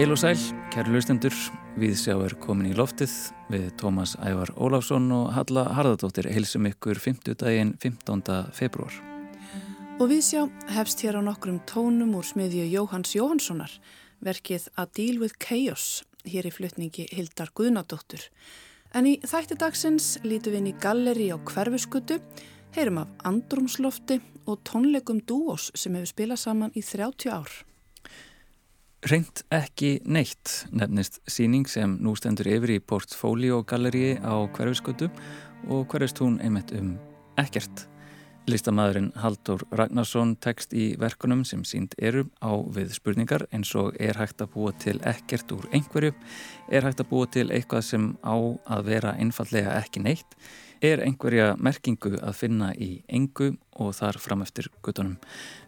Heil og sæl, kæru lustendur, við sjá er komin í loftið við Tómas Ævar Óláfsson og Halla Harðardóttir heilsum ykkur 50 daginn 15. februar. Og við sjá hefst hér á nokkrum tónum úr smiðju Jóhanns Jóhanssonar, verkið A Deal with Chaos, hér í flutningi Hildar Guðnadóttur. En í þætti dagsins lítum við inn í galleri á hverfuskutu, heyrum af andrumslofti og tónleikum dúos sem hefur spilað saman í 30 ár. Reynd ekki neitt nefnist síning sem nú stendur yfir í portfólíógalleríi á hverfiskötu og hverfist hún einmitt um ekkert. Listamæðurinn Haldur Ragnarsson tekst í verkunum sem sínd eru á við spurningar eins og er hægt að búa til ekkert úr einhverju, er hægt að búa til eitthvað sem á að vera einfallega ekki neitt, er einhverja merkingu að finna í engu og þar fram eftir guttunum.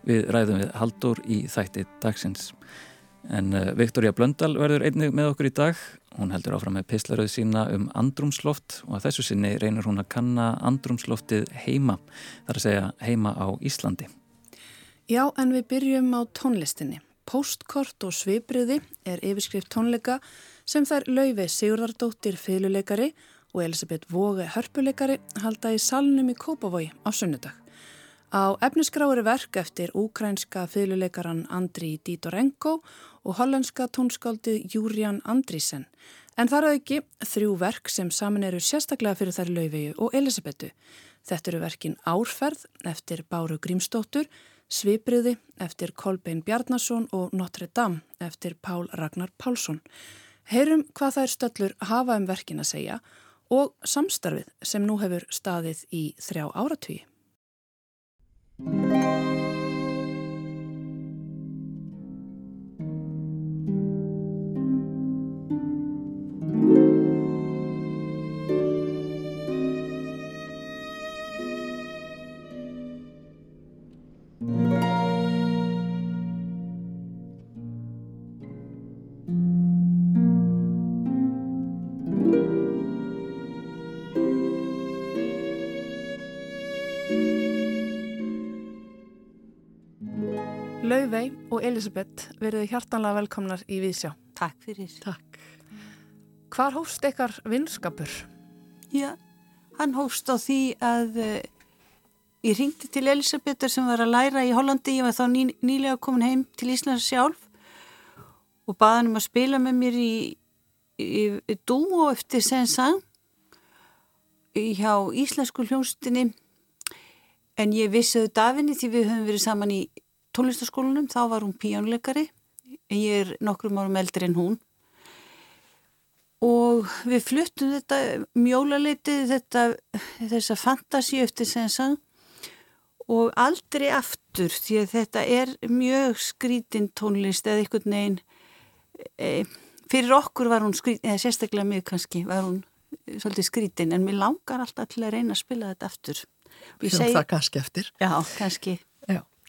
Við ræðum við Haldur í þætti dagsins. En uh, Viktoria Blöndal verður einnig með okkur í dag. Hún heldur áfram með pislaröð sína um andrumsloft og að þessu sinni reynir hún að kanna andrumsloftið heima, þar að segja heima á Íslandi. Já, en við byrjum á tónlistinni. Postkort og svipriði er yfirskrift tónleika sem þær laufi Sigurðardóttir fyluleikari og Elisabeth Vóge hörpuleikari halda í salnum í Kópavogi á sunnudag. Á efnisgrári verk eftir úkrænska fyluleikaran Andri Dítorenko og hollandska tónskáldið Júrian Andrísen. En þar að ekki þrjú verk sem saman eru sérstaklega fyrir þær laufegu og Elisabetu. Þetta eru verkin Árferð eftir Báru Grímsdóttur, Svipriði eftir Kolbein Bjarnason og Notre Dame eftir Pál Ragnar Pálsson. Heyrum hvað þær stöllur hafa um verkin að segja og samstarfið sem nú hefur staðið í þrjá áratvíi. Música Elisabeth verið hjartanlega velkomnar í Vísjá. Takk fyrir. Takk. Hvar hóst ykkar vinskapur? Já, hann hóst á því að uh, ég ringdi til Elisabethar sem var að læra í Hollandi, ég var þá ný, nýlega komin heim til Íslands sjálf og baði hann um að spila með mér í, í, í dúo eftir sensang hjá Íslensku hljónstinni en ég vissi auðvitað af henni því við höfum verið saman í tónlistaskólanum, þá var hún píjónleikari en ég er nokkrum árum eldri en hún. Og við fluttum þetta mjólaleitið þetta þessa fantasi eftir sensan og aldrei aftur því að þetta er mjög skrítin tónlist eða einhvern veginn e, fyrir okkur var hún skrítin, eða sérstaklega mig kannski var hún svolítið skrítin en mér langar alltaf til að reyna að spila þetta aftur. Höfum það kannski eftir. Já, kannski.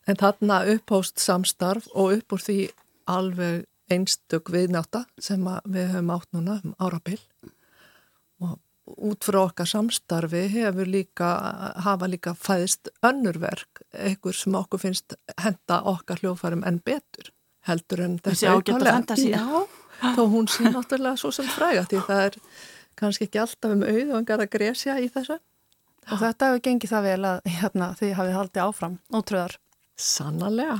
En þarna upphóst samstarf og upp úr því alveg einstök viðnáta sem við höfum átt núna um árabil og út frá okkar samstarfi hefur líka, hafa líka fæðist önnurverk, einhver sem okkur finnst henda okkar hljófarum en betur heldur en þessi ágæta Já, þó hún sé náttúrulega svo sem fræga því það er kannski ekki alltaf um auð og engar að gresja í þessu. Og þetta hefur gengið það vel að hérna, þið hafið haldið áfram, ótröðar. Sannarlega.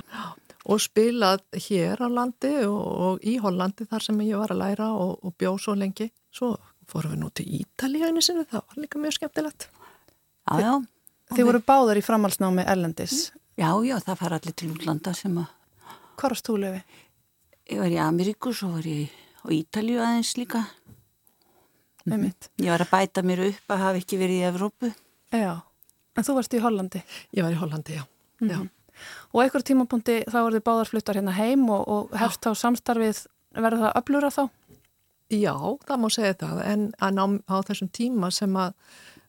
Og spilað hér á landi og, og í Hollandi þar sem ég var að læra og, og bjóð svo lengi. Svo fórum við nú til Ítalíu sinni, það var líka mjög skemmtilegt. Já, já. Þið voru báðar í framhalsnámi Ellendis Já, já, það fara allir til útlanda sem að Hvar varst þú lefi? Ég var í Ameríku, svo var ég á Ítalíu aðeins líka. Mm -hmm. Ég var að bæta mér upp að hafa ekki verið í Evrópu. Já, en þú varst í Hollandi? Ég var í Hollandi, já, mm -hmm. já og einhver tímapunkti þá er þið báðar fluttar hérna heim og, og hefst þá samstarfið verður það öflura þá? Já, það má segja það. En á, á þessum tíma sem að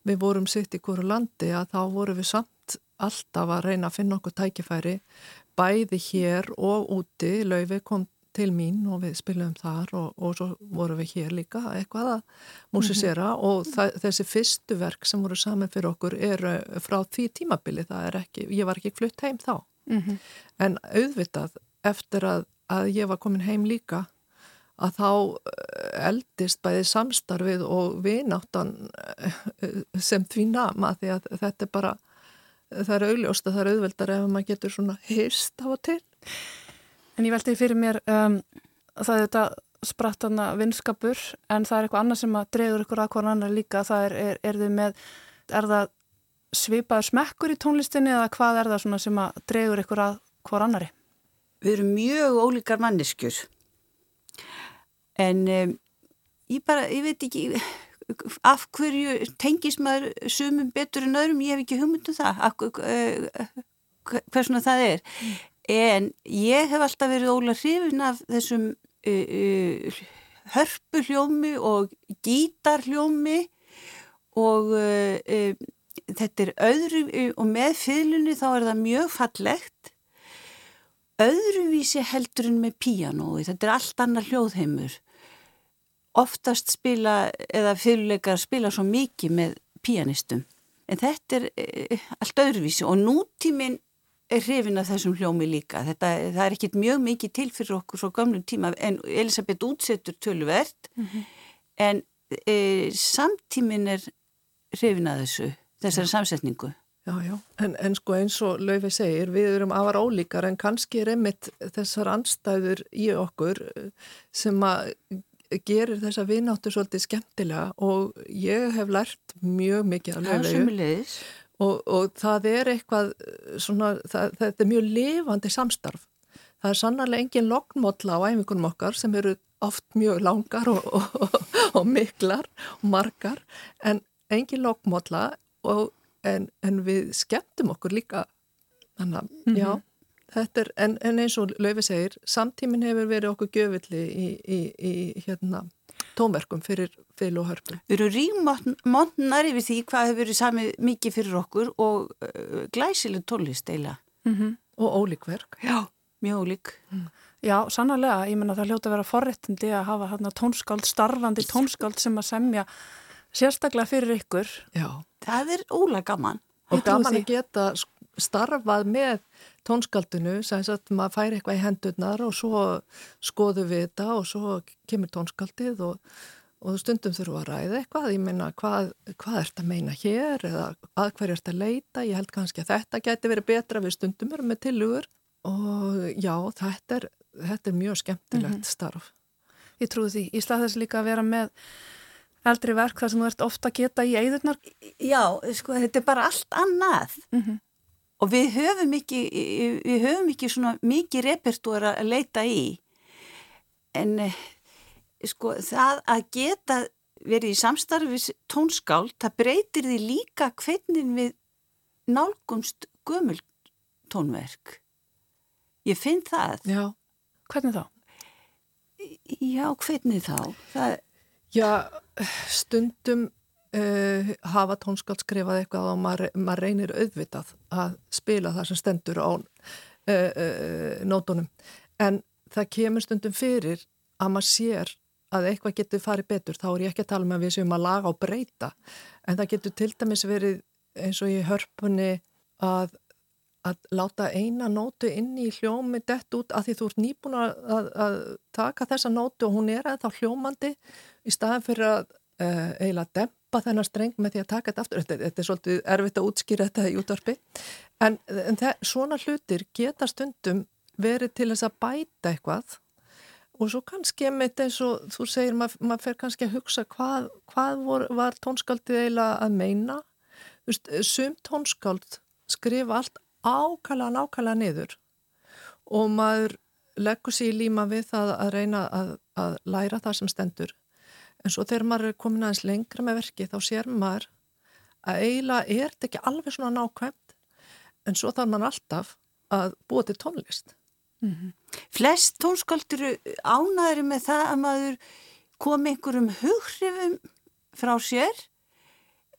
við vorum sitt í hverju landi að þá vorum við samt alltaf að reyna að finna okkur tækifæri bæði hér og úti. Laufi kom til mín og við spilum þar og, og svo vorum við hér líka eitthvað að músisera mm -hmm. og það, þessi fyrstu verk sem voru saman fyrir okkur eru frá því tímabili, það er ekki, ég var ekki flutt heim þá mm -hmm. en auðvitað eftir að, að ég var komin heim líka að þá eh, eldist bæði samstarfið og vináttan eh, sem því nama því að þetta er bara, það er augljóst að það er auðveldar ef maður getur svona hýrst á og til. En ég veldi fyrir mér um, það er þetta sprattana vinskapur en það er eitthvað annað sem að dreyður ykkur að hvernig annar líka, það er, er, er þið með, er það svipaður smekkur í tónlistinni eða hvað er það sem að dreyður ykkur að hver annari? Við erum mjög ólíkar manneskjur. En um, ég bara, ég veit ekki af hverju tengis maður sumum betur en öðrum, ég hef ekki hugmyndu um það af, uh, hversuna það er. En ég hef alltaf verið óla hrifin af þessum uh, uh, hörpuhljómi og gítarhljómi og þetta er öðru og með fylunni þá er það mjög fallegt. Öðruvísi heldur en með píanói, þetta er allt annar hljóðheimur. Oftast spila eða fyrirleikar spila svo mikið með píanistum. En þetta er e, allt öðruvísi og nútíminn er hrifin af þessum hljómi líka. Þetta, það er ekkit mjög mikið til fyrir okkur svo gamlum tíma en Elisabeth útsettur töluvert. Mm -hmm. en e, samtíminn er hrifin af þessu þessari samsetningu. Já, já, en, en sko eins og Laufi segir, við erum afar ólíkar en kannski er einmitt þessar anstæður í okkur sem að gerir þessa vináttu svolítið skemmtilega og ég hef lært mjög mikið af lögvegu og, og það er eitthvað svona, það, það er mjög lifandi samstarf. Það er sannarlega engin lognmótla á æfingunum okkar sem eru oft mjög langar og, og, og miklar og margar en engin lognmótla en, en við skemmtum okkur líka þannig að mm -hmm. já Er, en, en eins og Laufi segir, samtímin hefur verið okkur gjöfulli í, í, í hérna, tónverkum fyrir fylg og hörpu. Við erum rígmóntnar yfir því hvað hefur verið sami mikið fyrir okkur og uh, glæsileg tólist eila. Mm -hmm. Og ólíkverk. Já, mjög ólík. Mm. Já, sannarlega, ég menna það hljóta að vera forrættindi að hafa hérna, tónskáld, starfandi tónskáld sem að semja sérstaklega fyrir ykkur. Já. Það er ólega gaman. Og gaman að geta starfað með tónskaldinu sem að maður fær eitthvað í hendurnar og svo skoðu við þetta og svo kemur tónskaldið og, og stundum þurfum að ræða eitthvað ég meina hvað, hvað ert að meina hér eða að hverju ert að leita ég held kannski að þetta geti verið betra við stundum erum með tilugur og já þetta er, þetta er mjög skemmtilegt mm -hmm. starf Ég trúi því, ég slað þess líka að vera með eldri verk þar sem þú ert ofta að geta í eigðurnar Já, sko þetta er bara allt annað mm -hmm og við höfum ekki, við höfum ekki svona mikið repertóra að leita í en sko það að geta verið í samstarfis tónskáld, það breytir því líka hvernig við nálgumst gömul tónverk. Ég finn það. Já, hvernig þá? Já, hvernig þá? Það... Já, stundum uh, hafa tónskáld skrifað eitthvað og maður, maður reynir auðvitað að spila það sem stendur á uh, uh, nótunum. En það kemur stundum fyrir að maður sér að eitthvað getur farið betur, þá er ég ekki að tala með um að við séum að laga og breyta. En það getur til dæmis verið eins og í hörpunni að að láta eina nótu inn í hljómi dett út að því þú ert nýbúin að, að, að taka þessa nótu og hún er að þá hljómandi í staðan fyrir að uh, eiginlega dempa þennar streng með því að taka þetta aftur. Þetta, þetta er svolítið erfitt að útskýra þetta í útvarpi. En, en það, svona hlutir geta stundum verið til þess að bæta eitthvað og svo kannski með eins og þú segir, mað, maður fer kannski að hugsa hvað, hvað vor, var tónskaldið eiginlega að meina. Vist, sum tónskáld skrifa allt ákala, nákala niður og maður leggur sér í líma við það að reyna að, að læra það sem stendur En svo þegar maður er komin aðeins lengra með verki þá sér maður að eiginlega er þetta ekki alveg svona nákvæmt en svo þarf maður alltaf að búa til tónlist. Mm -hmm. Flest tónsköldur ánaður með það að maður kom einhverjum hughrifum frá sér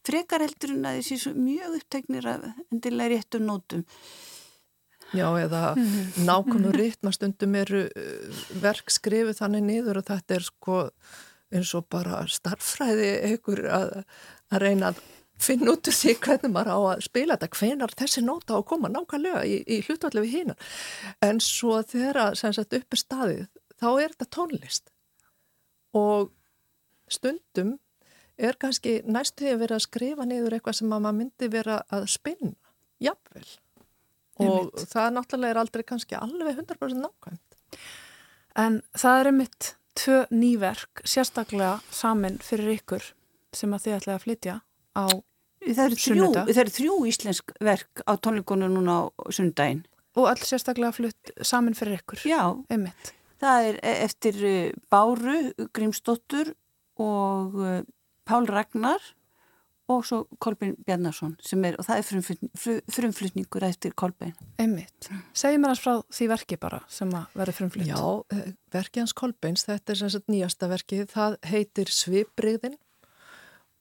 frekar heldur en að þessi mjög upptegnir af endilega réttum nótum. Já, eða -hmm. nákvæmur ritmastundum eru verk skrifið þannig niður og þetta er sko eins og bara starffræði einhver að, að reyna að finna út úr því hvernig maður á að spila þetta, hvenar þessi nóta á að koma nákvæmlega í, í hlutvallegu hína en svo þegar að upp er staðið þá er þetta tónlist. Og stundum er kannski næstu að vera að skrifa niður eitthvað sem maður myndi vera að spinna, jafnvel. Og það náttúrulega er aldrei kannski alveg 100% nákvæmt. En það er einmitt tvö nýverk sérstaklega samin fyrir ykkur sem að þið ætlaði að flytja á þrjú, það eru þrjú íslensk verk á tónleikunum núna á sundaginn. Og all sérstaklega flutt samin fyrir ykkur. Já, einmitt. Það er e- eftir eh, Báru Grímsdóttur og eh, Pál Ragnar og svo Kolbein Bjarnarsson sem er, og það er frumflutningur eftir Kolbein. Einmitt. Segji mér að frá því verki bara sem að vera frumflutt. Já, eh, verki hans Kolbeins, þetta er sem sagt nýjasta verkið, það heitir Svipriðin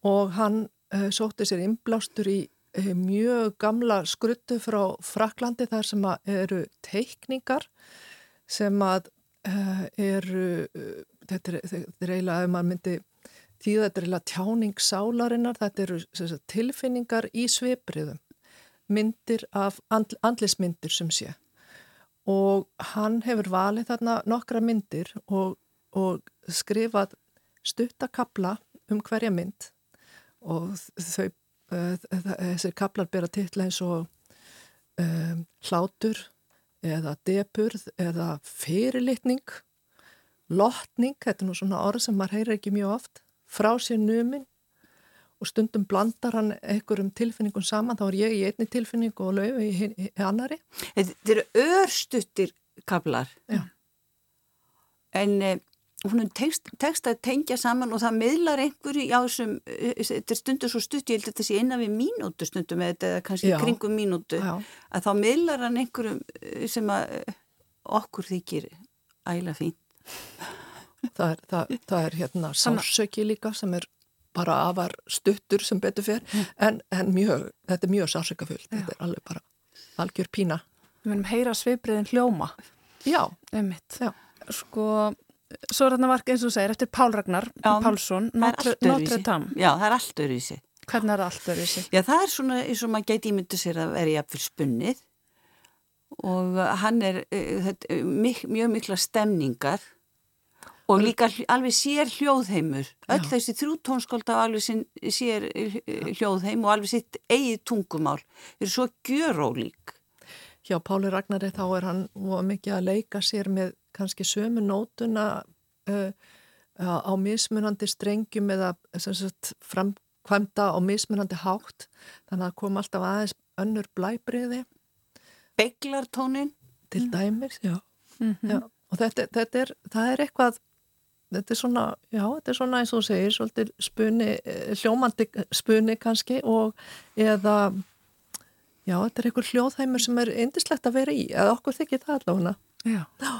og hann uh, sótti sér innblástur í uh, mjög gamla skruttu frá Fraklandi þar sem eru teikningar sem að uh, eru, þetta er, þetta er eiginlega ef maður myndi því þetta er eiginlega tjáning sálarinnar, þetta eru sagt, tilfinningar í sveibriðum, myndir af andl, andlismyndir sem sé. Og hann hefur valið þarna nokkra myndir og, og skrifað stuttakabla um hverja mynd. Og þau, uh, þessir kaplar bera titla eins og um, hlátur eða depurð eða fyrirlitning, lotning, þetta er nú svona orð sem maður heyrir ekki mjög oft, frá sér numin og stundum blandar hann einhverjum tilfinningum saman, þá er ég í einni tilfinningu og laufi í, í, í annari. Þetta eru örstuttir kaplar. Já. En hún tekst, tekst að tengja saman og það miðlar einhverju á þessum, eh, þetta er stundur svo stutt, ég held að þetta sé innan við mínútu stundum eða kannski já, kringum mínútu, já. að þá miðlar hann einhverjum eh, sem að eh, okkur þykir æla fín. Það er, það, það er hérna sársöki líka sem er bara afar stuttur sem betur fyrr, mm. en, en mjög, þetta er mjög sársökafullt, þetta er alveg bara algjör pína. Við verðum heyra svipriðin hljóma. Já. Ummitt. Sko Svo er þarna vark eins og segir eftir Pál Ragnar Já, Pálsson, Notre, Notre Dame. Já, það er allt öru í sig. Hvernig er það allt öru í sig? Já, það er svona eins og maður geti ímyndu sér að vera jafnvel spunnið og hann er uh, þetta, mik mjög mikla stemningar og líka alveg sér hljóðheimur. Öll Já. þessi þrjútónskólda alveg sér hljóðheim og alveg sitt eigið tungumál. Það er svo gjörólík. Hjá Páli Ragnari þá er hann mikið að leika sér með kannski sömu nótuna uh, á mismunandi strengjum eða framkvæmda á mismunandi hátt þannig að kom alltaf aðeins önnur blæbriði Beglartónin til dæmis, já, mm -hmm. já. og þetta, þetta er, það er eitthvað þetta er svona, já, þetta er svona eins og þú segir, svolítið spuni eh, hljómandi spuni kannski og eða já, þetta er einhver hljóðhæmur sem er indislegt að vera í, eða okkur þykir það allavega Já, já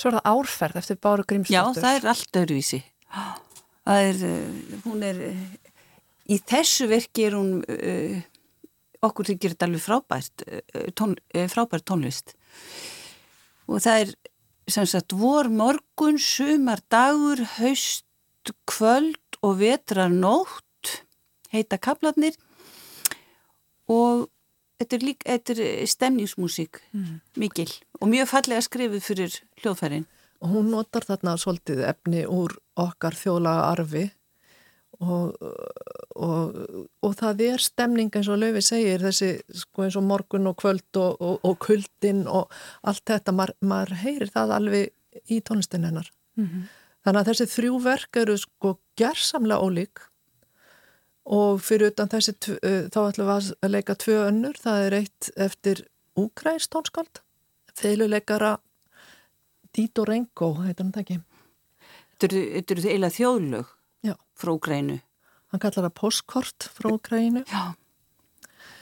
Svo er það árferð eftir Báru Grímsdóttur. Já, það er allt öruvísi. Það er, uh, hún er, uh, í þessu verki er hún, okkur þykir þetta alveg frábært, tón, frábært tónlist. Og það er, sem sagt, vor morgun, sumar dagur, haust, kvöld og vetrar nótt, heita kaplarnir og þetta er, líka, þetta er stemningsmusík mm. mikil og mjög fallega skrifið fyrir hljóðfærin. Og hún notar þarna svolítið efni úr okkar þjóðlaga arfi og, og, og það er stemning eins og Lauvi segir þessi sko eins og morgun og kvöld og, og kuldin og allt þetta, Mar, maður heyrir það alveg í tónlistin hennar. Mm -hmm. Þannig að þessi þrjú verk eru sko gerðsamlega ólík og fyrir utan þessi þá ætlum við að leika tvö önnur það er eitt eftir Úgræs tónskald feiluleikara Dito Renko heitir hann það ekki Þetta eru eiginlega þjóðlög. Frá Úgrænu Hann kallar það postkort frá Úgrænu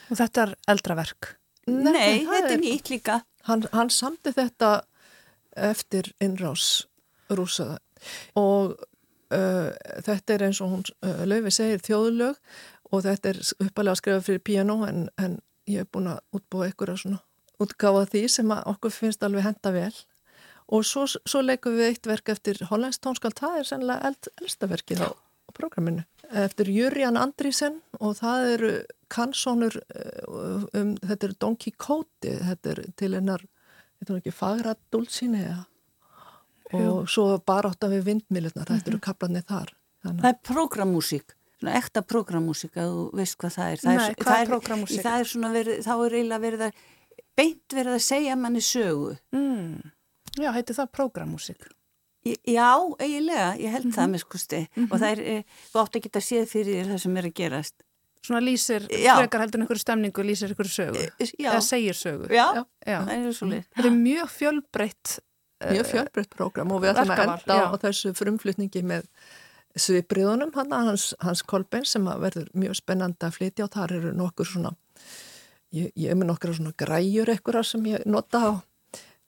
Og þetta er eldraverk. Nei, Nei þetta er nýtt líka. Hann, hann samti þetta eftir innrás rúsaða og Uh, þetta er eins og hún uh, Laufi segir þjóðlög. Og þetta er uppalega að skrifa fyrir piano en, en ég hef búin að útbúa ykkur að svona útgáða því sem okkur finnst alveg henda vel. Og svo, svo leikum við eitt verk eftir Hollands tónskald, það er sennilega eld, eldsta verkið á, á prógraminu eftir Jurjan Andrísen og það eru kannsónur uh, um, þetta er Don Quixote þetta er til einar, þetta er ekki Fagra Dulcine og svo að við vindmilurna, þetta eru kaplanir þar. Þannig. Það er prógrammúsík, ekta prógrammúsík að þú veist hvað það er. Það Nei, er, hvað er prógrammúsík? Það er svona verið, þá er eiginlega verið að, beint verið að segja manni sögu. Mm. Já, heiti það prógrammúsík? Já, eiginlega, ég held mm -hmm. það með skusti mm -hmm. og það er, eh, þú átt að séð fyrir það sem er að gerast. Svona lýsir, já. frekar heldur einhverju stemningu, lýsir einhverju sögu, eh, já. eða segir sögu. Já, já. það er svolítið. Þetta er mjög fjölbreytt Mjög eh, fjölbreytt program og við ætlum að enda á þessu frumflutningi með svipriðunum hans, hans Kolbein sem verður mjög spennandi að flytja og þar eru nokkur svona, ég, ég er með nokkur svona græjur ekkur sem ég nota á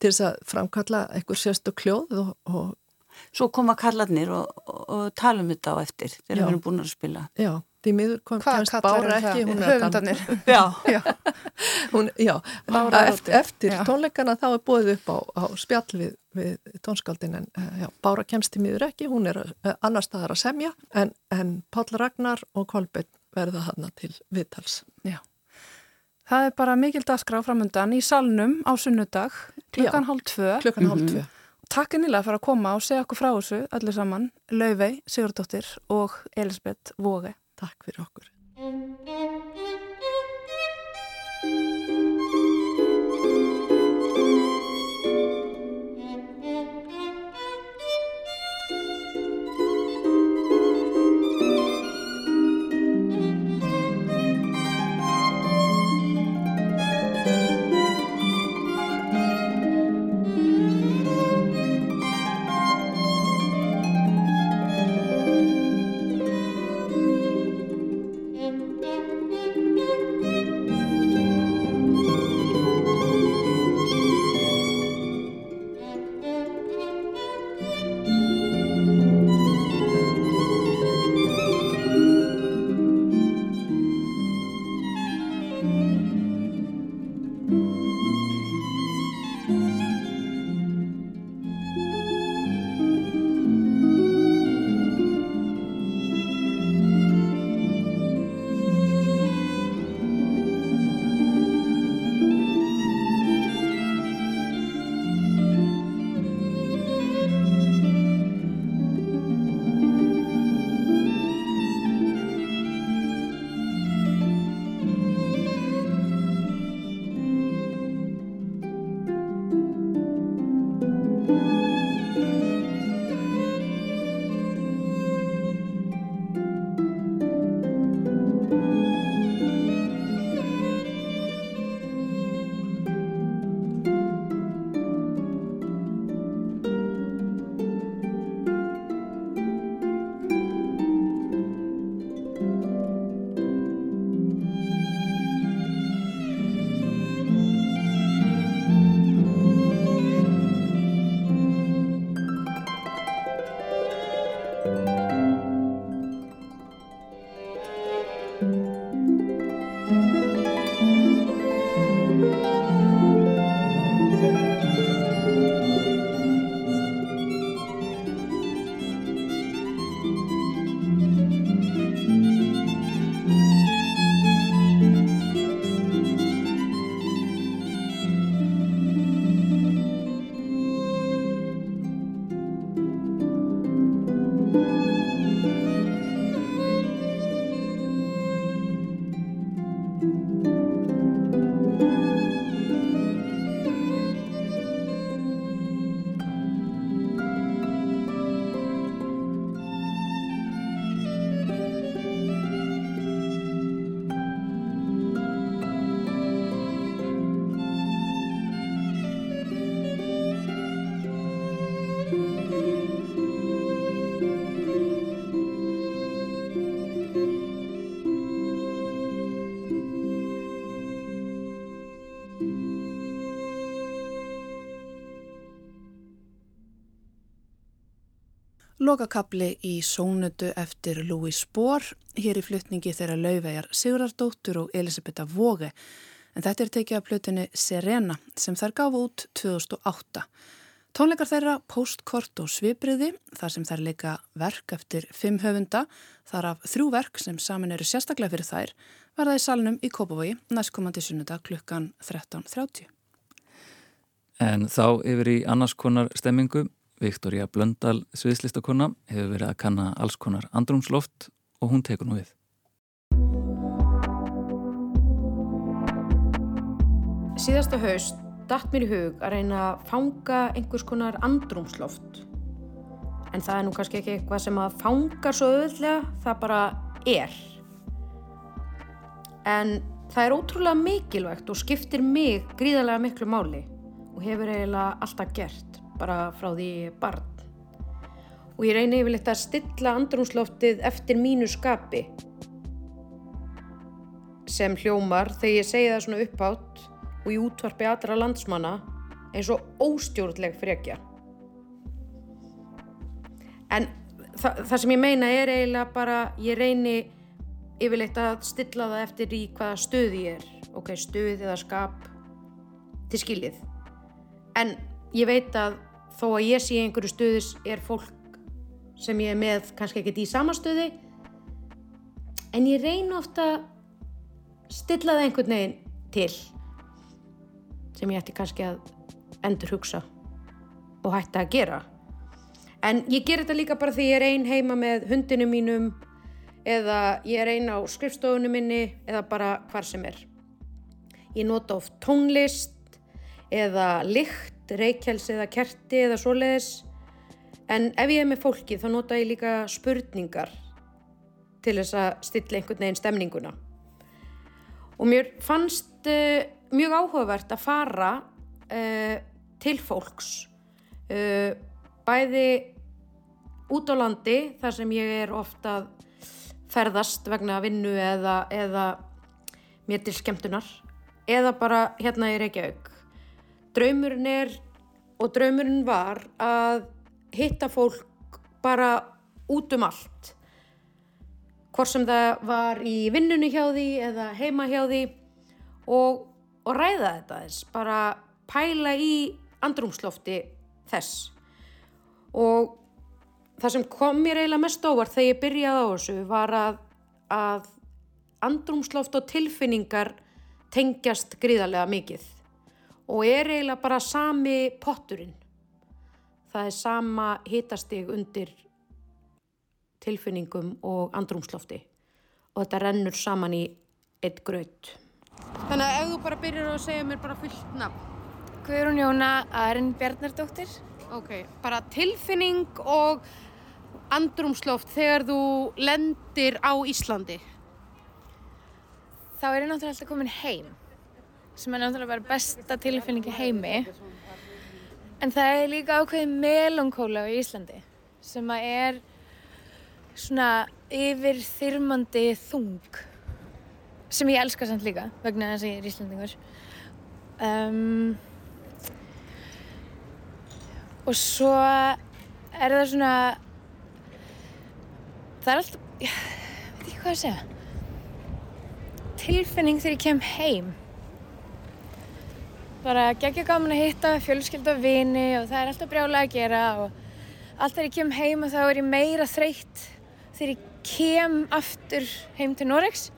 til þess að framkalla einhver sérstu kljóð og, og Svo koma kallarnir og, og, og tala um þetta á eftir þegar við erum búin að spila. Já, því miður kom kemst bára ekki. Höfundanir. Já, já. Hún, já. Eftir, eftir já. tónleikana þá er búið upp á, á spjall við, við tónskaldin en eh, já, bára kemst því miður ekki, hún er uh, annar staðar að semja en, en Páll Ragnar og Kolbeinn verða hana til viðtals. Já. Það er bara mikil dagskrá framöndan í salnum á sunnudag klukkan hálf tvö. Klukkan hálf tvö. Takk ennilega fyrir að koma og segja okkur frá þessu allir saman, Laufey, Sigurdóttir og Elisabeth Vóge. Takk fyrir okkur. Lokakabli í sónutu eftir Louis Spohr, hér í fluttningi þeirra laufæjar Sigurardóttur og Elisabetta Vóge, en þetta er tekið af plötunni Serena sem þær gaf út 2008. Tónleikar þeirra postkort og svipriði, þar sem þær leika verk eftir fimm höfunda, þar af þrjú verk sem saman eru sérstaklega fyrir þær, verða í salnum í Kópavogi næstkomandi sunnudag klukkan 13.30. En þá yfir í annars konar stemmingu Viktoria Blöndal, sviðslistakonna, hefur verið að kanna alls konar andrumsloft og hún tekur nú við. Síðasta haust datt mér í hug að reyna að fanga einhvers konar andrumsloft. En það er nú kannski ekki eitthvað sem að fangar svo auðvitað, það bara er. En það er ótrúlega mikilvægt og skiptir mig gríðarlega miklu máli og hefur eiginlega alltaf gert bara frá því barn. Og ég reyni yfirleitt að stilla andrumsloftið eftir mínu skapi sem hljómar þegar ég segi það svona upphátt og í útvarpi allra landsmanna eins og óstjórnleg frekja. En þa það sem ég meina er eiginlega bara, ég reyni yfirleitt að stilla það eftir í hvaða stöð ég er. Ok, stöð eða skap til skiljið. En ég veit að þó að ég sé einhverju stuðis er fólk sem ég er með kannski ekkert í samastöði en ég reyna ofta stilla það einhvern veginn til sem ég ætti kannski að endur hugsa og hætta að gera. En ég ger þetta líka bara því ég er ein heima með hundinu mínum eða ég er ein á skrifstofunum minni eða bara hvar sem er. Ég nota oft tónlist eða lykt reykjelsi eða kerti eða svoleiðis. En ef ég er með fólki þá nota ég líka spurningar til þess að stilla einhvern veginn stemninguna. Og mér fannst uh, mjög áhugavert að fara uh, til fólks uh, bæði út á landi þar sem ég er ofta ferðast vegna vinnu eða, eða mér til skemmtunar eða bara hérna í Reykjavík draumurinn er og draumurinn var að hitta fólk bara út um allt. Hvort sem það var í vinnunni hjá því eða heima hjá því og, og ræða þetta þess bara pæla í andrumslofti þess. Og það sem kom mér eiginlega mest óvart þegar ég byrjaði á þessu var að, að andrumsloft og tilfinningar tengjast gríðarlega mikið og er eiginlega bara sami potturinn. Það er sama hitastig undir tilfinningum og andrumslofti og þetta rennur saman í eitt gröð. Þannig að ef þú bara byrjar að segja mér bara fullt nafn. Guðrún Jóna, Arin Bjarnardóttir. Ok, bara tilfinning og andrumsloft þegar þú lendir á Íslandi. Þá er ég náttúrulega alltaf komin heim sem er náttúrulega bara besta tilfinningi heimi. En það er líka ákveðið melankóla í Íslandi sem að er svona yfir þyrmandi þung sem ég elska samt líka vegna þess að ég er Íslandingur um, og svo er það svona það er alltaf ég veit ekki hvað að segja. Tilfinning þegar ég kem heim bara geggja gaman að hitta fjölskyld og vini og það er alltaf brjálega að gera og allt þegar ég kem heim og þá er ég meira þreytt þegar ég kem aftur heim til Norex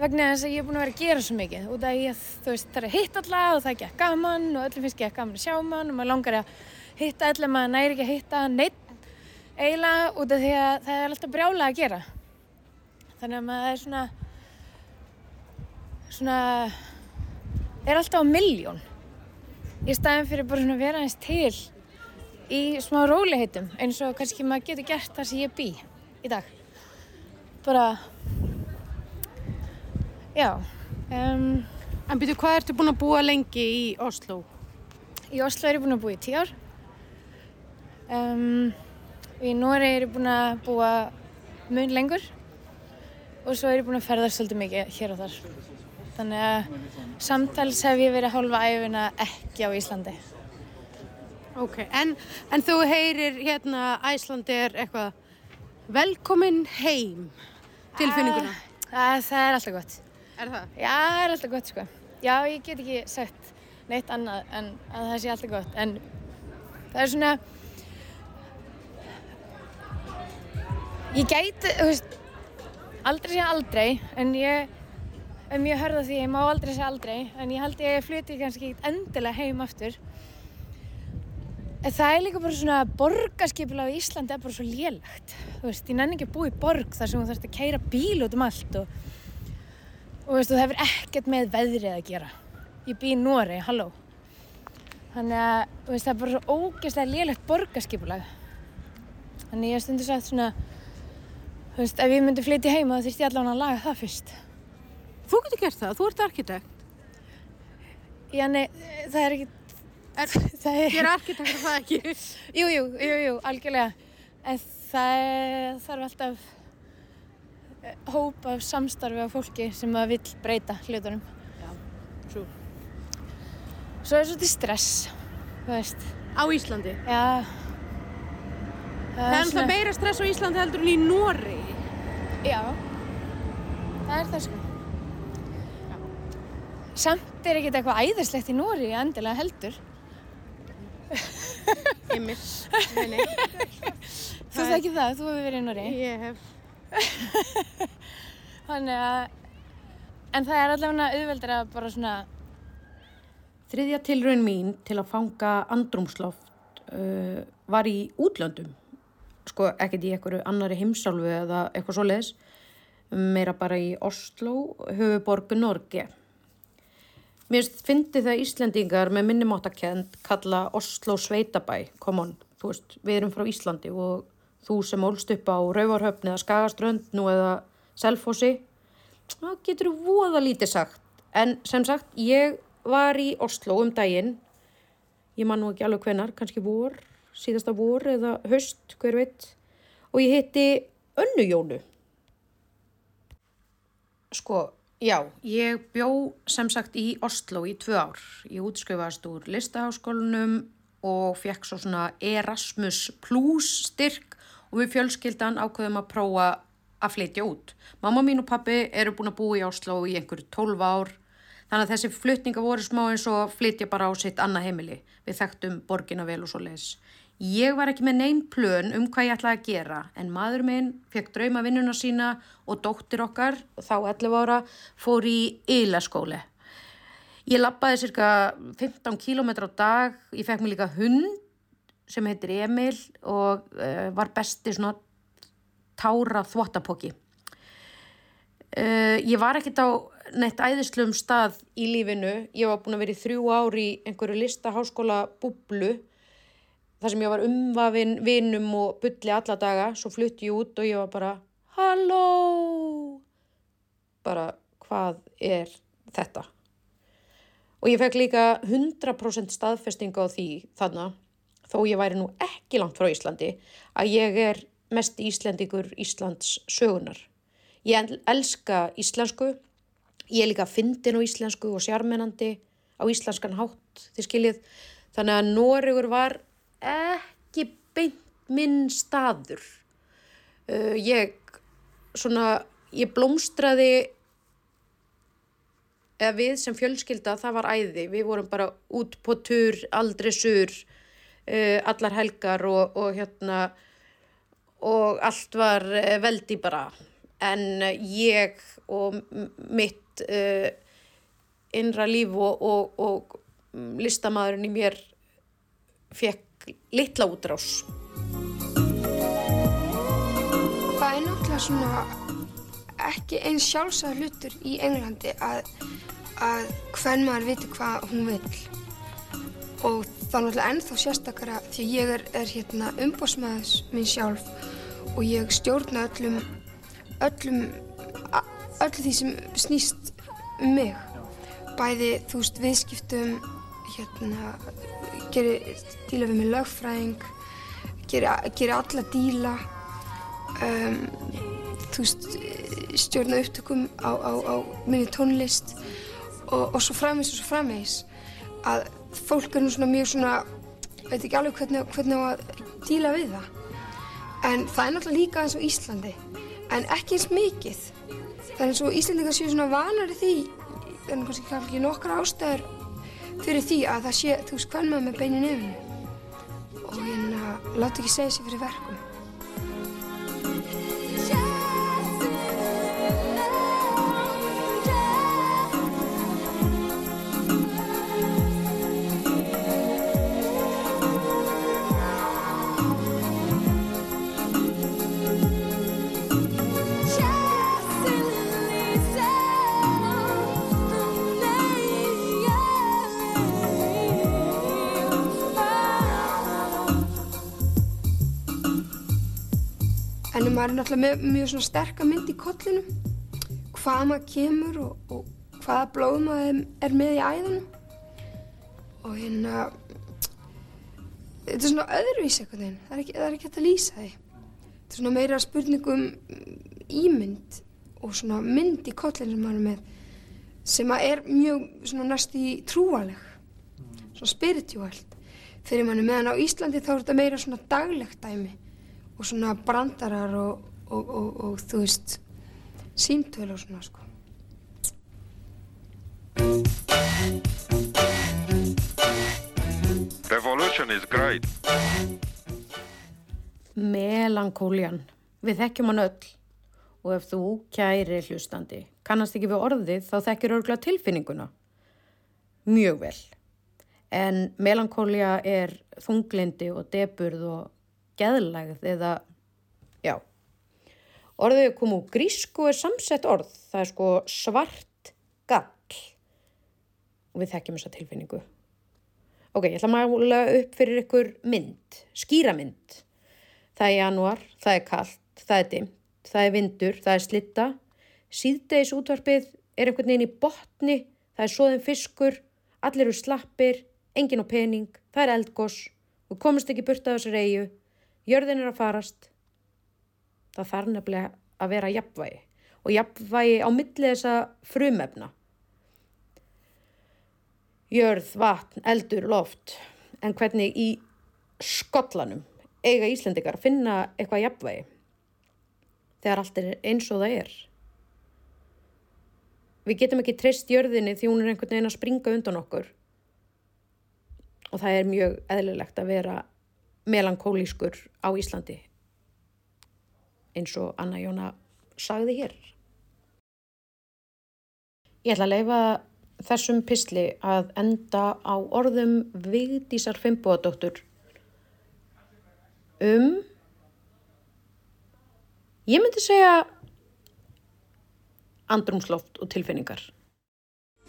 vegna þess að ég er búin að vera að gera svo mikið. Út af ég, þú veist, það er að hitta alla og það er ekki gaman og öllum finnst ekki gaman að sjá mann og maður langar að hitta öllum maður næri ekki að hitta neitt eiginlega út af því að það er alltaf brjálega að gera. Þannig að maður er svona svona er alltaf á milljón. Í staðin fyrir bara svona að vera eins til í smá róliheitum eins og kannski maður getur gert það sem ég bý í dag. Bara já um, En byrju, hvað ertu búin að búa lengi í Oslo? í Oslo er ég búin að búa í tíu ár. Um, í Nóri er ég búin að búa mun lengur. Og svo er ég búin að ferðast svolítið mikið hér og þar Þannig að samtals hef ég verið hálfa æfina ekki á Íslandi. Ok, en, en þú heyrir hérna Æslandi er eitthvað velkomin heim tilfinninguna? Uh, það er alltaf gott. Er það? Já, það er alltaf gott sko. Já, ég get ekki sagt neitt annað en að það sé alltaf gott. En það er svona, ég gæti, þú veist, aldrei sé aldrei, en ég er mjög hörða því ég má aldrei segja aldrei en ég held ég fluti kannski ekkert endilega heim aftur En það er líka bara svona borgarskipulega í Íslandi er bara svo lélagt. Þú veist, ég nenni ekki að búa í borg þar sem þú þarfst að keira bíl út um allt og, og veist, það hefur ekkert með veðrið að gera. Ég bý í Nóri, halló. Þannig að þú veist, það er bara svo ógeðslega lélagt borgarskipulega. Þannig ég hef stundu sagt svona, þú veist, ef ég myndi flytja heima þá þurfti ég allavega að laga það fyrst. Þú getur gert það, þú ert arkitekt. Já, nei, það er ekki, Er, það er... ég er arkitekt og það ekki. Jú, jú, jú, jú, algjörlega. En það er, þarf alltaf eh, hóp af samstarfi af fólki sem að vill breyta hlutunum. Já, svo. Svo er svolítið stress, þú veist. Á Íslandi. Já. Það er alltaf meira stress á Íslandi heldur en í Nóri. Já, það er það sko. Samt er ekkert eitthvað æðislegt í Nóri endilega heldur. Nei. Þú þekki það, þú hefur verið í Nóri. Ég hef. Þannig að, en það er allavega auðveldur að bara svona Þriðja tilraun mín til að fanga andrumsloft uh, var í útlöndum. Sko, ekkert í einhverju annari heimsálfu eða eitthvað svo leiðis. Meira bara í Oslo, höfuborgu Norge. Mér finnst það Íslendingar með minnumáttakend kalla Oslo sveitabæ. Come on, þú veist, við erum frá Íslandi og þú sem ólst upp á Rauvarhöfn eða Skagaströnd nú eða Selfossi. Það getur voða lítið sagt. En sem sagt, ég var í Oslo um daginn. Ég man nú ekki alveg hvenar, kannski vor, síðasta vor eða höst, hver veit. Og ég hitti Önnu Jónu. Sko, já, ég bjó sem sagt í Oslo í tvö ár. Ég útskrifast úr listaháskólanum og fekk svo svona Erasmus plus styrk og við fjölskyldan ákveðum að prófa að flytja út. Mamma mín og pappi eru búin að búa í Oslo í einhverju 12 ár þannig að þessi flutninga voru smá eins og flytja bara á sitt annað heimili. Við þekktum borgina vel og svo leiðis. Ég var ekki með neinn plön um hvað ég ætlaði að gera en maður minn fekk drauma vinnuna sína og dóttir okkar, þá 11 ára, fór í ylaskóli. Ég lappaði cirka 15 km á dag, ég fekk mér líka hund sem heitir Emil og uh, var besti svona tára þvotapóki. Uh, ég var ekkert á neitt æðislum stað í lífinu. Ég var búin að vera í þrjú ár í einhverju listaháskóla búblu þar sem ég var umvafinn vinum og bulli alla daga. Svo flutti ég út og ég var bara Halló! Bara hvað er þetta? Og ég fekk líka 100% staðfestingu á því þannig, þó ég væri nú ekki langt frá Íslandi, að ég er mest íslendingur Íslands sögunar. Ég elska íslensku, ég er líka fyndin á íslensku og sjármennandi á íslenskan hátt, þið skiljið. Þannig að Noregur var ekki beint minn staður. Uh, ég, svona, ég blómstraði, eða við sem fjölskylda, það var æði. Við vorum bara út på tur, aldrei sur, uh, allar helgar og, og hérna, og allt var uh, veldi bara en ég og mitt uh, innra líf og, og, og listamæðurinn í mér fekk litla útrás. Það er náttúrulega svona ekki eins sjálfsæð hlutur í Englandi að, að hvern maður viti hvað hún vil og það er náttúrulega ennþá sérstakara því ég er, er hérna umbósmaðis minn sjálf og ég stjórna öllum öllum öllu því sem snýst um mig bæði þú veist viðskiptum hérna gerir díla við með lögfræðing gerir, gerir alla díla um, veist stjórna upptökum á, á, á minni tónlist og, og svo framvegs og svo framvegs að fólk er nú svona mjög svona veit ekki alveg hvernig, hvernig á að díla við það. En það er náttúrulega líka eins og Íslandi en ekki eins mikið. Það er eins og Íslandingar séu svona vanari því en kannski kannski nokkra ástæður fyrir því að það sé þú veist hvern maður með beinu nefnu og hérna láta ekki segja sér fyrir verkum maður er náttúrulega með mjög svona sterka mynd í kollinum. Hvað maður kemur og, og hvaða blóð maður er með í æðunum. Og hérna þetta er svona öðruvís eitthvað það er ekki, það er ekki hægt að lýsa því. Þetta er svona meira spurningum ímynd og svona mynd í kollin sem maður er með sem að er mjög svona næst í trúaleg svona spirituált fyrir manni meðan á Íslandi þá er þetta meira svona daglegt dæmi og svona brandarar og, og, og, og þú veist símtölu og svona sko Revolution is great Melankólian Við þekkjum hann öll og ef þú, kæri hlustandi, kannast ekki við orðið þá þekkir örgla tilfinninguna. Mjög vel. En melankólia er þunglindi og deburð og geðlægð eða, já. Orðið kom úr grísku er samsett orð. Það er sko svart gall. Og við þekkjum þessa tilfinningu. Ok, ég ætla að mála upp fyrir ykkur mynd, skýramynd. Það er januar, það er kallt, það er dimm það er vindur, það er slitta, síðdeis útvarpið er einhvern veginn í botni, það er svoðin fiskur, allir eru slappir, engin á pening, það er eldgós, við komumst ekki burt af þessu reyju, jörðin er að farast. Það þarf nefnilega að vera jafnvægi og jafnvægi á millið þessa frumefna. Jörð, vatn, eldur, loft, en hvernig í skotlanum eiga Íslandikar að finna eitthvað jafnvægi þegar allt er eins og það er. Við getum ekki treyst jörðinni því hún er einhvern veginn að springa undan okkur og það er mjög eðlilegt að vera melankólískur á Íslandi eins og Anna Jóna sagði hér. Ég ætla að leifa þessum písli að enda á orðum Vigdísar Fimboadóttur um Ég myndi segja andrumsloft og tilfinningar.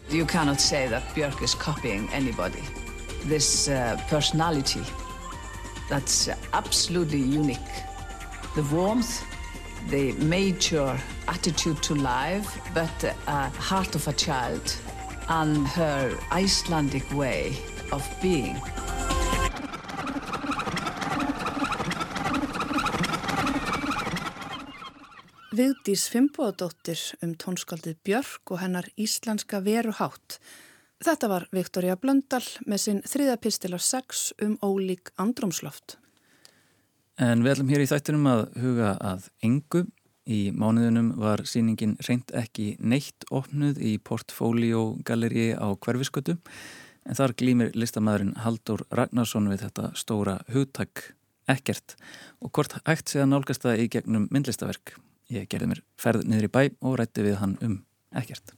You cannot say that Björk is copying anybody. This uh, personality that's absolutely unique. The warmth, the mature attitude to life, but a heart of a child and her Icelandic way of being. Vigdís Fimboðadóttir um tónskaldið Björk og hennar íslenska veruhátt. Þetta var Viktoria Blöndal með sinn þriða pistilar 6 um ólík andrumsloft. En við ætlum hér í þættinum að huga að engu. Í mánuðunum var síningin reynd ekki neitt opnuð í portfólíógalleri á hverfiskötu en þar glýmir listamæðurinn Haldur Ragnarsson við þetta stóra hugtak ekkert og hvort hægt sé að nálgast það í gegnum myndlistaverk. Ég gerði mér ferð niður í bæ og rætti við hann um ekkert.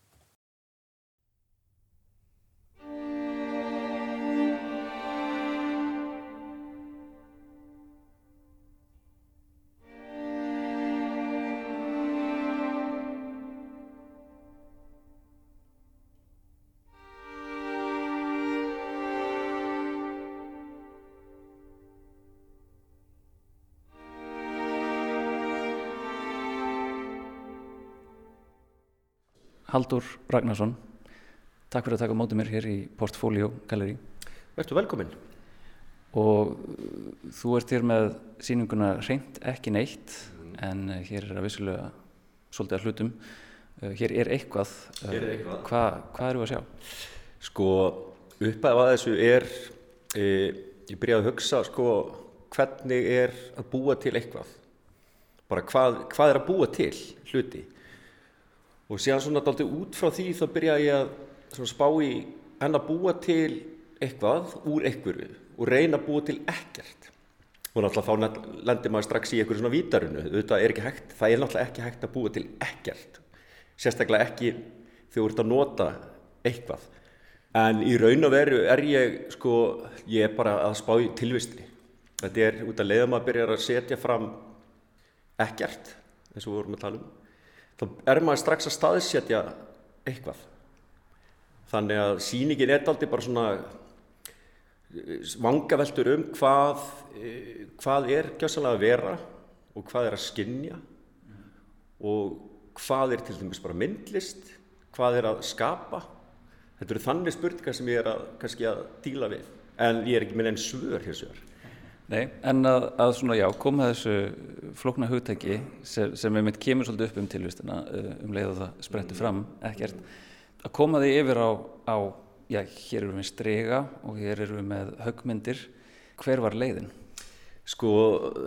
Haldur Ragnarsson takk fyrir að taka mótið mér hér í Portfolio Gallery Verður velkominn og uh, þú ert hér með síninguna reynd ekki neitt mm. en uh, hér er að vissulega svolítið að hlutum uh, hér er eitthvað, hér er eitthvað. Hva, hvað eru að sjá? Sko uppæða að þessu er e, ég byrjaði að hugsa sko hvernig er að búa til eitthvað bara hvað, hvað er að búa til hluti og síðan svona daldi út frá því þá byrja ég að spá í en að búa til eitthvað úr einhverju og reyna að búa til ekkert. Og náttúrulega þá lendir maður strax í einhverju svona vítarunu það er, hægt, það er náttúrulega ekki hægt að búa til ekkert. Sérstaklega ekki þegar þú ert að nota eitthvað. En í raun og veru er ég sko, ég er bara að spá í tilvistni þetta er út að leiða maður byrjar að setja fram ekkert eins og við vorum að tala um þá er maður strax að staðsetja eitthvað þannig að síningin er aldrei bara svona vangaveltur um hvað, hvað er gjössalega að vera og hvað er að skinja og hvað er til dæmis bara myndlist, hvað er að skapa. Þetta eru þannig spurningar sem ég er að, kannski að díla við, en ég er ekki með einn svör hér sér. Nei, en að, að svona, já, koma þessu flókna hugtæki sem, sem við mitt kemur svolítið upp um tilvistina uh, um leið og það sprettur fram, ekkert, að koma því yfir á, á já, hér eru við með strega og hér eru við með högmyndir, hver var leiðin? Sko,